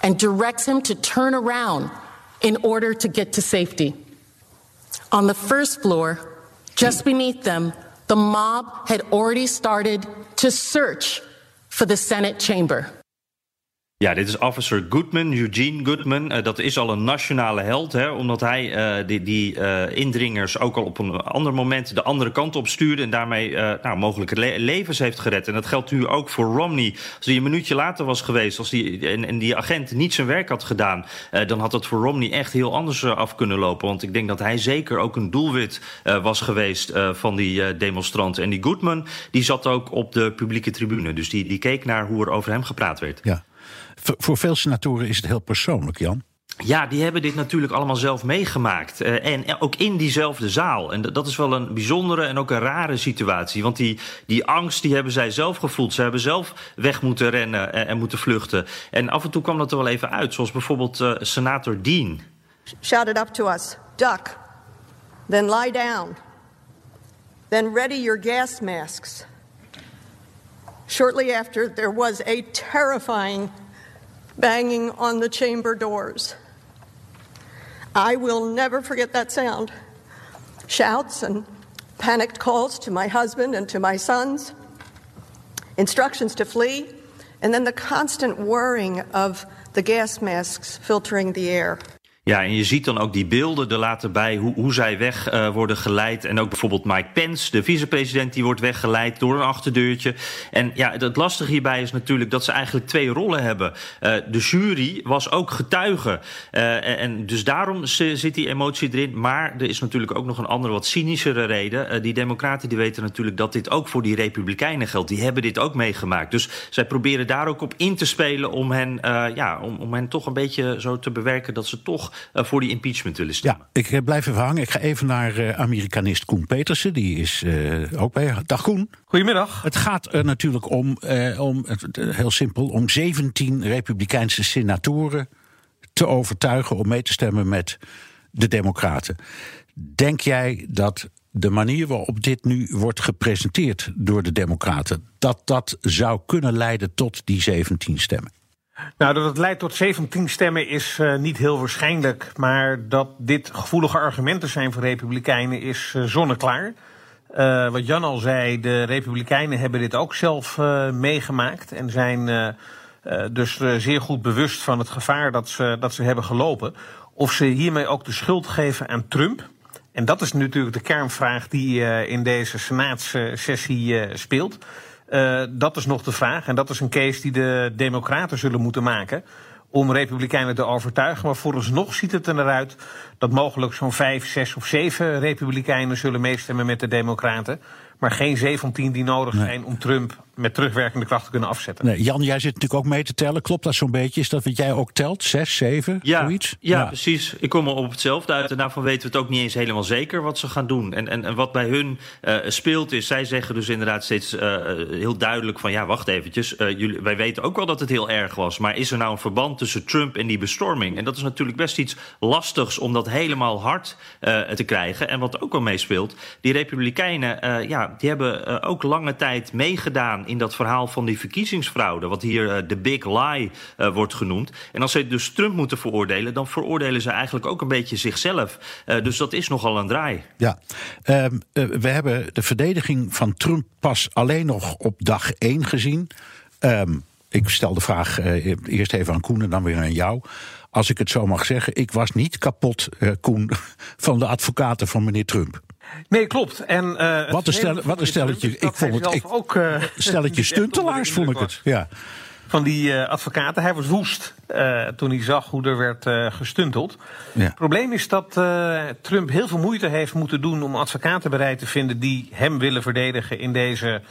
and directs him to turn around in order to get to safety. On the first floor, just beneath them, the mob had already started to search for the Senate chamber. Ja, dit is officer Goodman, Eugene Goodman. Uh, dat is al een nationale held, hè, omdat hij uh, die, die uh, indringers ook al op een ander moment de andere kant op stuurde en daarmee nou, mogelijke le levens heeft gered. En dat geldt nu ook voor Romney. Als hij een minuutje later was geweest als die, en, die agent niet zijn werk had gedaan, dan had het voor Romney echt heel anders af kunnen lopen. Want ik denk dat hij zeker ook een doelwit was geweest van die demonstranten. En die Goodman, die zat ook op de publieke tribune. Dus die, die keek naar hoe er over hem gepraat werd. Ja. Voor veel senatoren is het heel persoonlijk, Jan. Ja, die hebben dit natuurlijk allemaal zelf meegemaakt. Uh, en ook in diezelfde zaal. En dat is wel een bijzondere en ook een rare situatie. Want die, die angst die hebben zij zelf gevoeld. Ze hebben zelf weg moeten rennen en, en moeten vluchten. En af en toe kwam dat er wel even uit. Zoals bijvoorbeeld uh, senator Dean. Shouted up to us, duck. Then lie down. Then ready your gas masks. Shortly after, there was a terrifying banging on the chamber doors. I will never forget that sound. Shouts and panicked calls to my husband and to my sons, instructions to flee, and then the constant whirring of the gas masks filtering the air. Ja, en je ziet dan ook die beelden er later bij hoe, hoe zij weg uh, worden geleid. En ook bijvoorbeeld Mike Pence, de vicepresident, die wordt weggeleid door een achterdeurtje. En ja, het lastige hierbij is natuurlijk dat ze eigenlijk twee rollen hebben. Uh, de jury was ook getuige. Uh, en dus daarom zit die emotie erin. Maar er is natuurlijk ook nog een andere, wat cynischere reden. die democraten die weten natuurlijk dat dit ook voor die republikeinen geldt. Die hebben dit ook meegemaakt. Dus zij proberen daar ook op in te spelen om hen, ja, om, om hen toch een beetje zo te bewerken dat ze toch voor die impeachment willen stemmen. Ja, ik blijf even hangen. Ik ga even naar uh, Amerikanist Koen Petersen. Die is uh, ook bij. Dag Koen. Goedemiddag. Het gaat er natuurlijk om, om heel simpel, om 17 Republikeinse senatoren te overtuigen om mee te stemmen met de Democraten. Denk jij dat de manier waarop dit nu wordt gepresenteerd door de Democraten, dat dat zou kunnen leiden tot die 17 stemmen? Nou, dat het leidt tot 17 stemmen is uh, niet heel waarschijnlijk. Maar dat dit gevoelige argumenten zijn voor Republikeinen is uh, zonneklaar. Uh, wat Jan al zei, de Republikeinen hebben dit ook zelf meegemaakt. En zijn dus zeer goed bewust van het gevaar dat ze, dat ze hebben gelopen. Of ze hiermee ook de schuld geven aan Trump. En dat is natuurlijk de kernvraag die in deze senaatssessie speelt. Uh, dat is nog de vraag. En dat is een case die de Democraten zullen moeten maken. Om Republikeinen te overtuigen. Maar vooralsnog ziet het er naar uit dat mogelijk zo'n vijf, zes of zeven Republikeinen zullen meestemmen met de Democraten. Maar geen 17 die nodig zijn om Trump met terugwerkende kracht te kunnen afzetten. Nee, Jan, jij zit natuurlijk ook mee te tellen. Klopt dat zo'n beetje? Is dat wat jij ook telt? Zes, zeven, ja, zoiets? Ja, ja, precies. Ik kom al op hetzelfde uit. En daarvan weten we het ook niet eens helemaal zeker wat ze gaan doen. En, en, en wat bij hun uh, speelt is, zij zeggen dus inderdaad steeds uh, heel duidelijk van... ja, wacht eventjes, uh, jullie, wij weten ook wel dat het heel erg was. Maar is er nou een verband tussen Trump en die bestorming? En dat is natuurlijk best iets lastigs om dat helemaal hard te krijgen. En wat ook wel meespeelt, die republikeinen... ja, die hebben ook lange tijd meegedaan in dat verhaal van die verkiezingsfraude, wat hier de big lie wordt genoemd. En als ze dus Trump moeten veroordelen, dan veroordelen ze eigenlijk ook een beetje zichzelf. Dus dat is nogal een draai. Ja, ehm, we hebben de verdediging van Trump pas alleen nog op dag 1 gezien. Um, ik stel de vraag eerst even aan Koen en dan weer aan jou als ik het zo mag zeggen, ik was niet kapot, uh, Koen, [LAUGHS] van de advocaten van meneer Trump. Nee, klopt. En, uh, wat, een stel, wat een stelletje. Ik vond het ik, ook. Uh, [LAUGHS] stelletje [LAUGHS] stuntelaars, vond ik het. Ja. Van die advocaten. Hij was woest toen hij zag hoe er werd gestunteld. Ja. Het probleem is dat Trump heel veel moeite heeft moeten doen om advocaten bereid te vinden die hem willen verdedigen in deze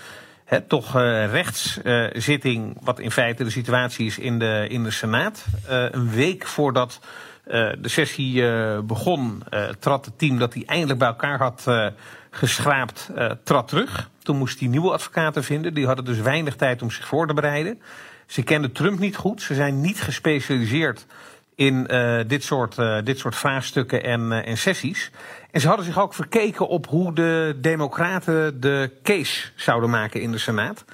He, toch uh, rechtszitting, wat in feite de situatie is in de, in de Senaat. Uh, een week voordat uh, de sessie begon, trad het team dat hij eindelijk bij elkaar had geschraapt, trad terug. Toen moest hij nieuwe advocaten vinden. Die hadden dus weinig tijd om zich voor te bereiden. Ze kenden Trump niet goed. Ze zijn niet gespecialiseerd in uh, dit, soort, uh, dit soort vraagstukken en, uh, en sessies. En ze hadden zich ook verkeken op hoe de Democraten de case zouden maken in de Senaat.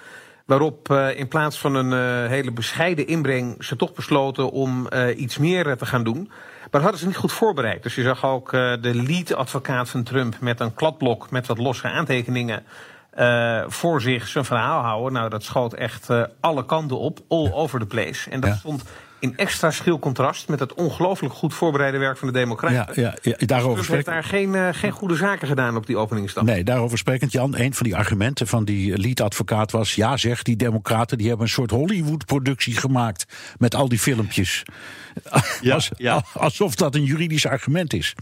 Waarop in plaats van een hele bescheiden inbreng ze toch besloten om iets meer te gaan doen. Maar dat hadden ze niet goed voorbereid. Dus je zag ook de lead-advocaat van Trump met een kladblok met wat losse aantekeningen. Uh, voor zich zijn verhaal houden. Nou, dat schoot echt uh, alle kanten op, all over the place. En dat ja. stond in extra schil contrast met het ongelooflijk goed voorbereide werk van de Democraten. Ja, ja, ja daarover heeft daar geen, uh, geen goede zaken gedaan op die openingsdag. Nee, daarover sprekend, Jan. Een van die argumenten van die lead-advocaat was: ja, zeg, die Democraten die hebben een soort Hollywood-productie gemaakt met al die filmpjes. Ja, [LAUGHS] Als, ja. Alsof dat een juridisch argument is.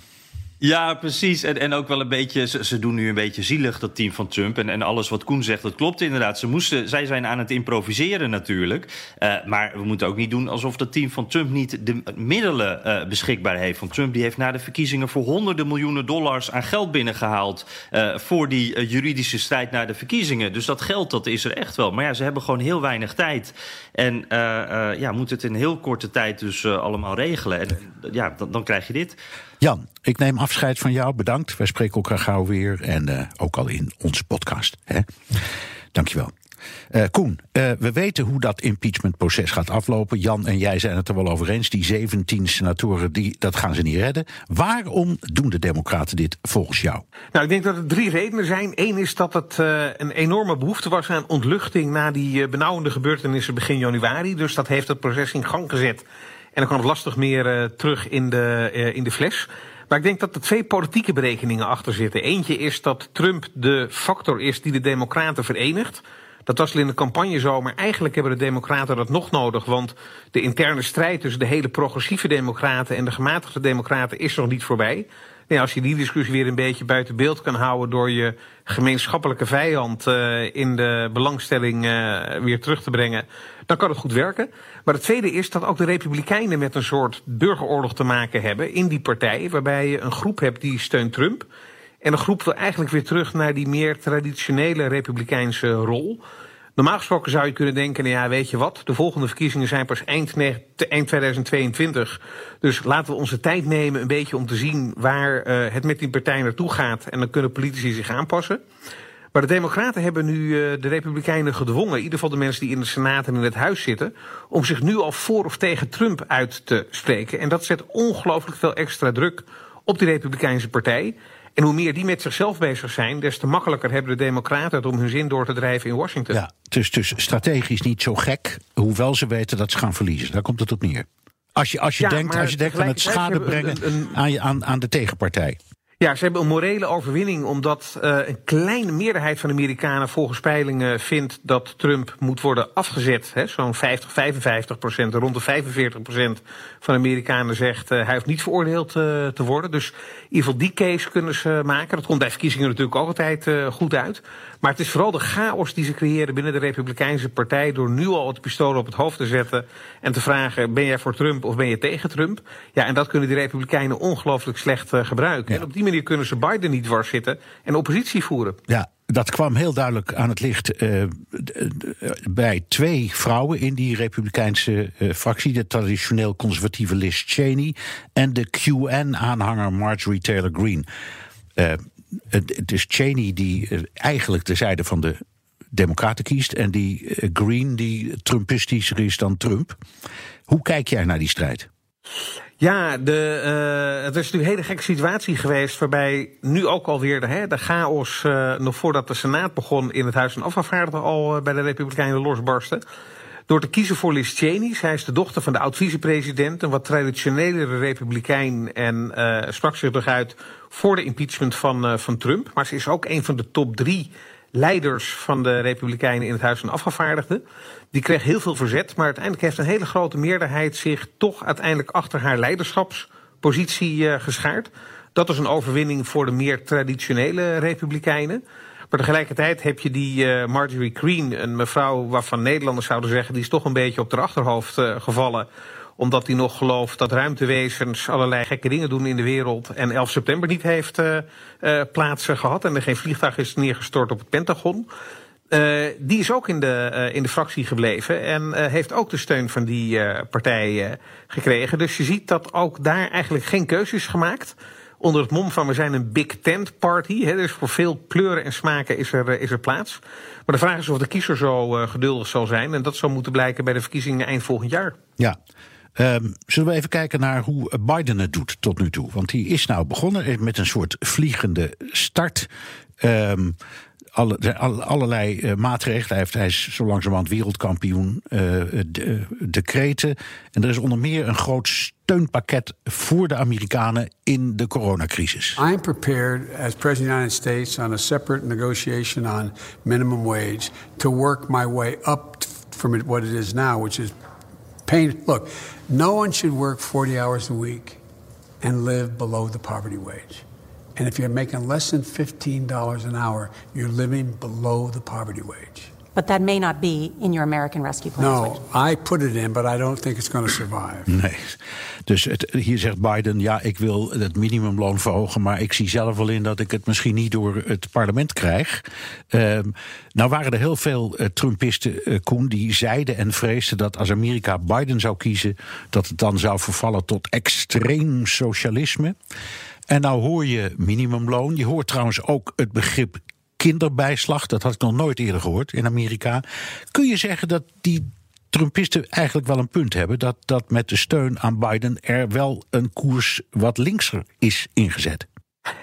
Ja, precies. En, en ook wel een beetje, ze, doen nu een beetje zielig, dat team van Trump. En, en alles wat Koen zegt, dat klopt inderdaad. Ze moesten, zij zijn aan het improviseren natuurlijk. Uh, maar we moeten ook niet doen alsof dat team van Trump niet de middelen uh, beschikbaar heeft. Want Trump die heeft na de verkiezingen voor honderden miljoenen dollars aan geld binnengehaald. Uh, voor die juridische strijd na de verkiezingen. Dus dat geld, dat is er echt wel. Maar ja, ze hebben gewoon heel weinig tijd. En ja, moeten het in heel korte tijd dus allemaal regelen. En ja, dan, dan krijg je dit. Jan, ik neem afscheid van jou. Bedankt. Wij spreken elkaar gauw weer. En uh, ook al in onze podcast. Hè? Dankjewel. Uh, Koen, uh, we weten hoe dat impeachmentproces gaat aflopen. Jan en jij zijn het er wel over eens. Die 17 senatoren, die, dat gaan ze niet redden. Waarom doen de Democraten dit volgens jou? Nou, ik denk dat er drie redenen zijn. Eén is dat het een enorme behoefte was aan ontluchting na die benauwende gebeurtenissen begin januari. Dus dat heeft het proces in gang gezet. En dan kan het lastig meer terug in de, in de fles. Maar ik denk dat er twee politieke berekeningen achter zitten. Eentje is dat Trump de factor is die de Democraten verenigt. Dat was al in de campagne zo, maar eigenlijk hebben de Democraten dat nog nodig. Want de interne strijd tussen de hele progressieve Democraten en de gematigde Democraten is nog niet voorbij. Nee, als je die discussie weer een beetje buiten beeld kan houden door je gemeenschappelijke vijand uh, in de belangstelling uh, weer terug te brengen, dan kan het goed werken. Maar het tweede is dat ook de Republikeinen met een soort burgeroorlog te maken hebben in die partij, waarbij je een groep hebt die steunt Trump. En een groep wil eigenlijk weer terug naar die meer traditionele Republikeinse rol. Normaal gesproken zou je kunnen denken, nou ja, weet je wat, de volgende verkiezingen zijn pas eind, eind 2022. Dus laten we onze tijd nemen een beetje om te zien waar uh, het met die partij naartoe gaat. En dan kunnen politici zich aanpassen. Maar de Democraten hebben nu uh, de Republikeinen gedwongen, in ieder geval de mensen die in de Senaat en in het Huis zitten, om zich nu al voor of tegen Trump uit te spreken. En dat zet ongelooflijk veel extra druk op die Republikeinse partij. En hoe meer die met zichzelf bezig zijn, des te makkelijker hebben de Democraten het om hun zin door te drijven in Washington. Ja, dus, dus strategisch niet zo gek, hoewel ze weten dat ze gaan verliezen. Daar komt het op neer. Als je, als je denkt, als je denkt aan het schade brengen aan, je, aan, aan de tegenpartij. Ja, ze hebben een morele overwinning omdat uh, een kleine meerderheid van Amerikanen volgens peilingen vindt dat Trump moet worden afgezet. Zo'n 50, 55 procent, rond de 45 procent van de Amerikanen zegt uh, hij hoeft niet veroordeeld uh, te worden. Dus in ieder geval die case kunnen ze maken. Dat komt bij verkiezingen natuurlijk ook altijd goed uit. Maar het is vooral de chaos die ze creëren binnen de Republikeinse Partij door nu al het pistool op het hoofd te zetten en te vragen: ben jij voor Trump of ben je tegen Trump? Ja, en dat kunnen die Republikeinen ongelooflijk slecht gebruiken. En op die manier kunnen ze Biden niet dwars zitten en oppositie voeren. Ja, dat kwam heel duidelijk aan het licht uh, bij twee vrouwen in die Republikeinse uh, fractie: de traditioneel conservatieve Liz Cheney en de QN-aanhanger Marjorie Taylor Greene. het is Cheney die eigenlijk de zijde van de Democraten kiest en die Green die Trumpistischer is dan Trump. Hoe kijk jij naar die strijd? Ja, de, uh, het is natuurlijk een hele gekke situatie geweest. Waarbij nu ook alweer de, hè, de chaos. Nog voordat de Senaat begon. in het Huis van Afgevaardigden al bij de Republikeinen losbarsten. Door te kiezen voor Liz Cheney. Zij is de dochter van de oud-vicepresident. Een wat traditionelere republikein. En sprak zich toch uit voor de impeachment van, van Trump. Maar ze is ook een van de top drie leiders van de Republikeinen in het Huis van Afgevaardigden. Die kreeg heel veel verzet, maar uiteindelijk heeft een hele grote meerderheid zich toch uiteindelijk achter haar leiderschapspositie uh, geschaard. Dat is een overwinning voor de meer traditionele Republikeinen. Maar tegelijkertijd heb je die uh, Marjorie Greene, een mevrouw waarvan Nederlanders zouden zeggen, die is toch een beetje op de achterhoofd gevallen omdat hij nog gelooft dat ruimtewezens allerlei gekke dingen doen in de wereld. En 11 september niet heeft uh, uh, plaats gehad. En er geen vliegtuig is neergestort op het Pentagon. Uh, die is ook in de, in de fractie gebleven. En heeft ook de steun van die partij gekregen. Dus je ziet dat ook daar eigenlijk geen keuzes gemaakt onder het mom van we zijn een big tent party. Hè, dus voor veel kleuren en smaken is er, is er plaats. Maar de vraag is of de kiezer zo geduldig zal zijn. En dat zal moeten blijken bij de verkiezingen eind volgend jaar. Ja. Um, zullen we even kijken naar hoe Biden het doet tot nu toe? Want hij is nou begonnen met een soort vliegende start. Um, alle, allerlei uh, maatregelen. Hij, heeft, hij is zo langzamerhand wereldkampioen uh, de, decreten. En er is onder meer een groot steunpakket voor de Amerikanen in de coronacrisis. I'm prepared as president of the United States on a separate negotiation on minimum wage to work my way up from what it is now, which is pain. Look, no one should work 40 hours a week and live below the poverty wage. And if you're making less than $15 an hour, you're living below the poverty wage. But that may not be in your American Rescue Plan. No, I put it in, but I don't think it's going to survive. [LAUGHS] Nee. Dus het, hier zegt Biden, ja, ik wil het minimumloon verhogen, maar ik zie zelf wel in dat ik het misschien niet door het parlement krijg. Uh, nou waren er heel veel uh, Trumpisten, uh, Koen, die zeiden en vreesden dat als Amerika Biden zou kiezen, dat het dan zou vervallen tot extreem socialisme. En nou hoor je minimumloon. Je hoort trouwens ook het begrip kinderbijslag. Dat had ik nog nooit eerder gehoord in Amerika. Kun je zeggen dat die Trumpisten eigenlijk wel een punt hebben dat, dat met de steun aan Biden er wel een koers wat linkser is ingezet.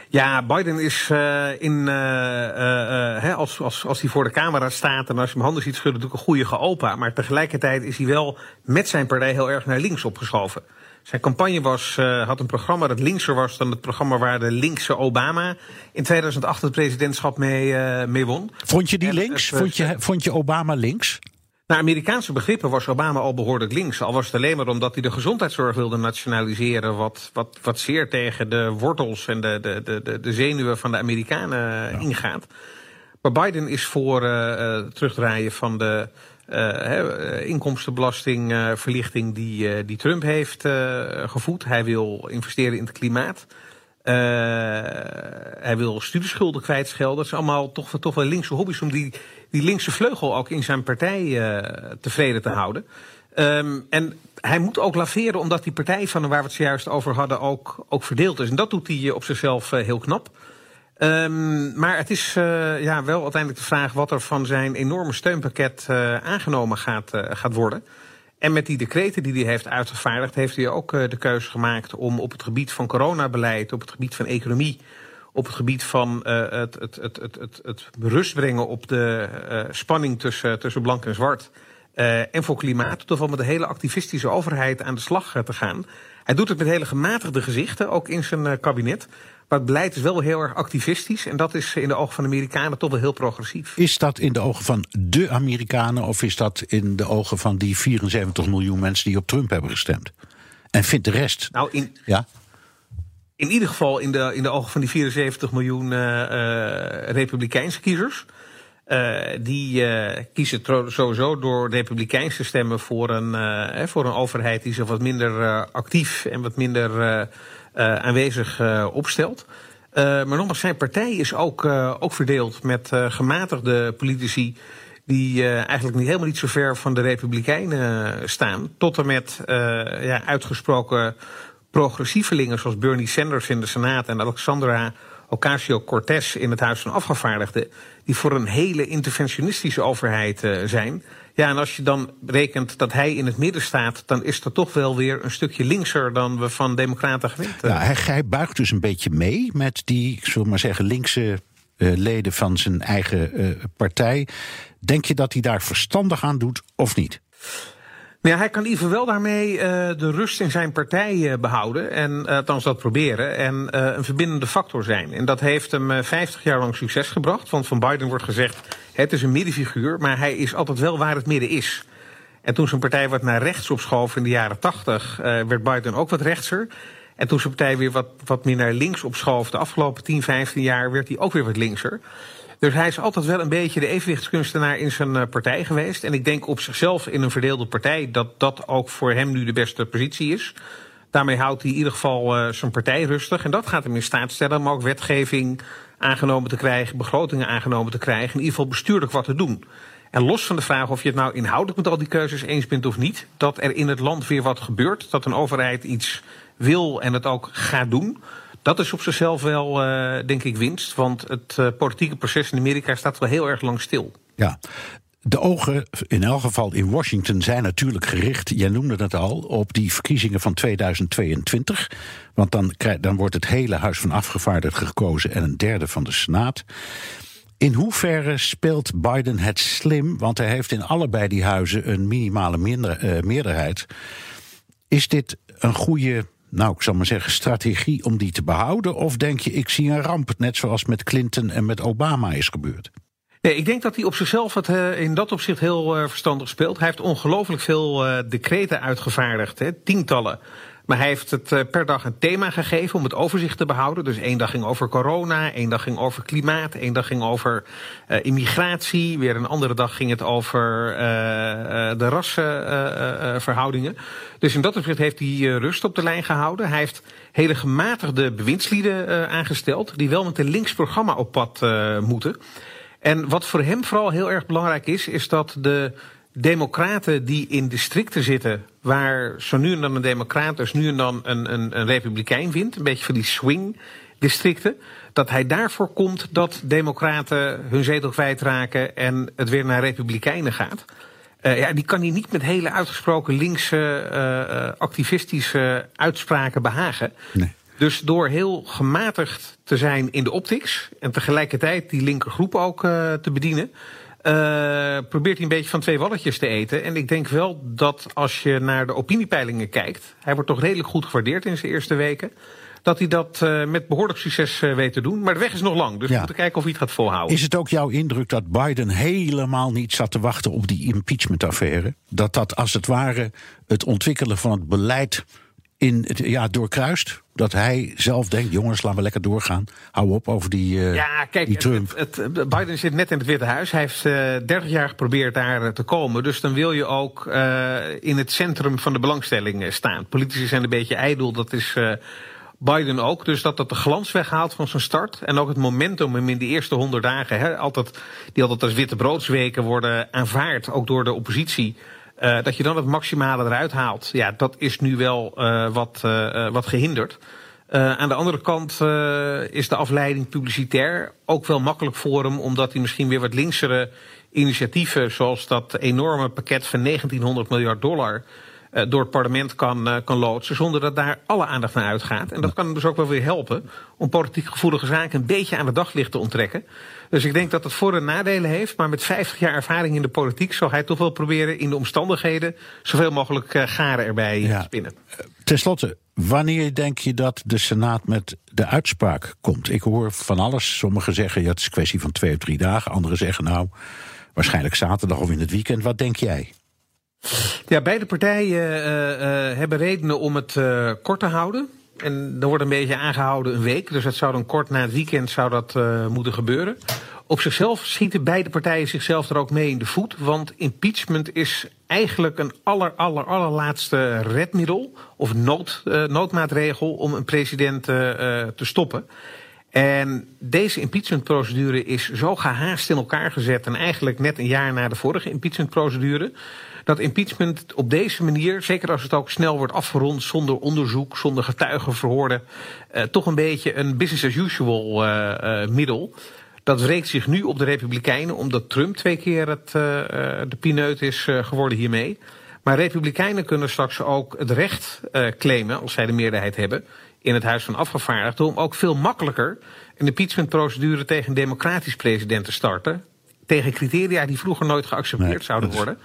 Ja, Biden is uh, in, uh, uh, als, als, als hij voor de camera staat en als je hem handen ziet schudden, natuurlijk een goede geopa. Maar tegelijkertijd is hij wel met zijn partij heel erg naar links opgeschoven. Zijn campagne was, had een programma dat linkser was dan het programma waar de linkse Obama in 2008 het presidentschap mee, mee won. Vond je die links? vond, je, vond je Obama links? Naar Amerikaanse begrippen was Obama al behoorlijk links. Al was het alleen maar omdat hij de gezondheidszorg wilde nationaliseren. Wat, wat, wat zeer tegen de wortels en de, de, de, de zenuwen van de Amerikanen ingaat. Maar Biden is voor uh, terugdraaien van de uh, inkomstenbelastingverlichting die, die Trump heeft gevoed. Hij wil investeren in het klimaat. Hij wil studieschulden kwijtschelden. Dat zijn allemaal toch, toch wel linkse hobby's om die, die linkse vleugel ook in zijn partij tevreden te houden. Um, en hij moet ook laveren omdat die partij van waar we het zojuist over hadden ook, ook verdeeld is. En dat doet hij op zichzelf heel knap. Um, maar het is ja, wel uiteindelijk de vraag wat er van zijn enorme steunpakket aangenomen gaat, gaat worden. En met die decreten die hij heeft uitgevaardigd, heeft hij ook de keuze gemaakt om op het gebied van coronabeleid, op het gebied van economie, op het gebied van het, het, het, het, het, het rust brengen op de spanning tussen, tussen blank en zwart. en voor klimaat, toch wel met de hele activistische overheid aan de slag te gaan. Hij doet het met hele gematigde gezichten, ook in zijn kabinet. Maar het beleid is wel heel erg activistisch. En dat is in de ogen van de Amerikanen toch wel heel progressief. Is dat in de ogen van de Amerikanen of is dat in de ogen van die 74 miljoen mensen die op Trump hebben gestemd? En vindt de rest. Nou, in, ja? in ieder geval in de, in de ogen van die 74 miljoen uh, Republikeinse kiezers. Uh, die uh, kiezen sowieso door Republikeins te stemmen voor een, uh, voor een overheid die zich wat minder actief en wat minder aanwezig opstelt. Maar nogmaals, zijn partij is ook, ook verdeeld met gematigde politici die eigenlijk niet, helemaal niet zo ver van de Republikeinen staan. Tot en met ja, uitgesproken progressievelingen zoals Bernie Sanders in de Senaat en Alexandra Ocasio-Cortez in het Huis van Afgevaardigden, die voor een hele interventionistische overheid zijn. Ja, en als je dan rekent dat hij in het midden staat, dan is dat toch wel weer een stukje linkser dan we van Democraten gewend Ja, hij, hij buigt dus een beetje mee met die, ik maar zeggen, linkse uh, leden van zijn eigen uh, partij. Denk je dat hij daar verstandig aan doet of niet? Ja, hij kan geval wel daarmee uh, de rust in zijn partij uh, behouden. En uh, althans dat proberen. En een verbindende factor zijn. En dat heeft hem 50 jaar lang succes gebracht. Want van Biden wordt gezegd: het is een middenfiguur, maar hij is altijd wel waar het midden is. En toen zijn partij wat naar rechts opschoof in de jaren 80, werd Biden ook wat rechtser. En toen zijn partij weer wat, wat meer naar links opschoof, de afgelopen 10, 15 jaar, werd hij ook weer wat linkser. Dus hij is altijd wel een beetje de evenwichtskunstenaar in zijn eh, partij geweest. En ik denk op zichzelf in een verdeelde partij dat dat ook voor hem nu de beste positie is. Daarmee houdt hij in ieder geval uh, zijn partij rustig. En dat gaat hem in staat stellen om ook wetgeving aangenomen te krijgen, begrotingen aangenomen te krijgen. In ieder geval bestuurlijk wat te doen. En los van de vraag of je het nou inhoudelijk met al die keuzes eens bent of niet, dat er in het land weer wat gebeurt, dat een overheid iets wil en het ook gaat doen. Dat is op zichzelf wel, uh, denk ik, winst. Want het uh, politieke proces in Amerika staat wel heel erg lang stil. Ja. De ogen, in elk geval in Washington, zijn natuurlijk gericht, jij noemde het al, op die verkiezingen van 2022. Want dan, dan wordt het hele Huis van Afgevaardigden gekozen en een derde van de Senaat. In hoeverre speelt Biden het slim? Want hij heeft in allebei die huizen een minimale minder, uh, meerderheid. Is dit een goede nou, ik zal maar zeggen, strategie om die te behouden? Of denk je, ik zie een ramp, net zoals met Clinton en met Obama is gebeurd? Nee, ik denk dat hij op zichzelf het uh, in dat opzicht heel uh, verstandig speelt. Hij heeft ongelooflijk veel uh, decreten uitgevaardigd, hè, tientallen. Maar hij heeft het uh, per dag een thema gegeven om het overzicht te behouden. Dus één dag ging over corona, één dag ging over klimaat, één dag ging over uh, immigratie. Weer een andere dag ging het over uh, de rassenverhoudingen. dus in dat opzicht heeft hij rust op de lijn gehouden. Hij heeft hele gematigde bewindslieden aangesteld, die wel met een links programma op pad moeten. En wat voor hem vooral heel erg belangrijk is, is dat de democraten die in districten zitten waar zo nu en dan een democraat, dus nu en dan een, een, een republikein wint, een beetje van die swing districten, dat hij daarvoor komt dat democraten hun zetel kwijtraken en het weer naar republikeinen gaat. Uh, ja, die kan hij niet met hele uitgesproken linkse uh, activistische uitspraken behagen. Nee. Dus door heel gematigd te zijn in de optics en tegelijkertijd die linkergroep ook uh, te bedienen, uh, probeert hij een beetje van twee walletjes te eten. En ik denk wel dat als je naar de opiniepeilingen kijkt, hij wordt toch redelijk goed gewaardeerd in zijn eerste weken dat hij dat uh, met behoorlijk succes uh, weet te doen. Maar de weg is nog lang, dus ja. we moeten kijken of hij het gaat volhouden. Is het ook jouw indruk dat Biden helemaal niet zat te wachten op die impeachment-affaire? Dat dat als het ware het ontwikkelen van het beleid in het, ja, doorkruist? Dat hij zelf denkt, jongens, laten we lekker doorgaan. Hou op over die, uh, ja, kijk, die Trump. Het, het, Biden zit net in het Witte Huis. Hij heeft uh, 30 jaar geprobeerd daar te komen. Dus dan wil je ook uh, in het centrum van de belangstelling staan. Politici zijn een beetje ijdel. Dat is Biden ook. Dus dat dat de glans weghaalt van zijn start. En ook het momentum hem in de eerste honderd dagen, hè, altijd, die altijd als witte broodsweken worden aanvaard, ook door de oppositie. Uh, dat je dan het maximale eruit haalt. Ja, dat is nu wel uh, wat, uh, wat gehinderd. aan de andere kant is de afleiding publicitair ook wel makkelijk voor hem, omdat hij misschien weer wat linksere initiatieven, zoals dat enorme pakket van 1900 miljard dollar, door het parlement kan, uh, kan loodsen. zonder dat daar alle aandacht naar uitgaat. En dat kan dus ook wel weer helpen om politiek gevoelige zaken een beetje aan het daglicht te onttrekken. Dus ik denk dat het voor- en nadelen heeft. Maar met 50 jaar ervaring in de politiek zal hij toch wel proberen in de omstandigheden zoveel mogelijk uh, garen erbij ja. te spinnen. Ten slotte, wanneer denk je dat de Senaat met de uitspraak komt? Ik hoor van alles. Sommigen zeggen ja, het is een kwestie van twee of drie dagen. Anderen zeggen nou waarschijnlijk zaterdag of in het weekend. Wat denk jij? Ja, beide partijen uh, uh, hebben redenen om het uh, kort te houden. En er wordt een beetje aangehouden een week. Dus dat zou dan kort na het weekend zou dat moeten gebeuren. Op zichzelf schieten beide partijen zichzelf er ook mee in de voet. Want impeachment is eigenlijk een aller, aller, allerlaatste redmiddel. Of nood, noodmaatregel om een president te stoppen. En deze impeachmentprocedure is zo gehaast in elkaar gezet. En eigenlijk net een jaar na de vorige impeachmentprocedure dat impeachment op deze manier, zeker als het ook snel wordt afgerond zonder onderzoek, zonder getuigenverhoorden, uh, toch een beetje een business as usual uh, uh, middel. Dat wreekt zich nu op de Republikeinen, omdat Trump twee keer het, de pineut is geworden hiermee. Maar Republikeinen kunnen straks ook het recht claimen, als zij de meerderheid hebben, in het Huis van Afgevaardigden, om ook veel makkelijker een impeachmentprocedure tegen een democratisch president te starten. Tegen criteria die vroeger nooit geaccepteerd nee, zouden worden.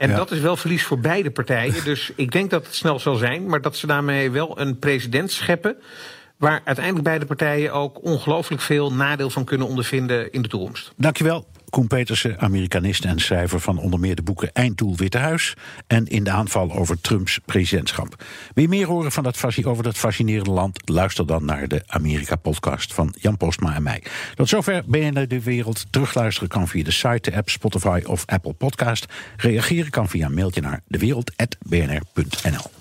En dat is wel verlies voor beide partijen. Dus ik denk dat het snel zal zijn, maar dat ze daarmee wel een president scheppen. Waar uiteindelijk beide partijen ook ongelooflijk veel nadeel van kunnen ondervinden in de toekomst. Dankjewel. Koen Petersen, Amerikanist en schrijver van onder meer de boeken Einddoel Witte Huis en In de aanval over Trumps presidentschap. Wil je meer horen van dat, over dat fascinerende land? Luister dan naar de Amerika-podcast van Jan Postma en mij. Tot zover BNR De Wereld. Terugluisteren kan via de site, de app, Spotify of Apple Podcast. Reageren kan via mailtje naar dewereld.bnr.nl.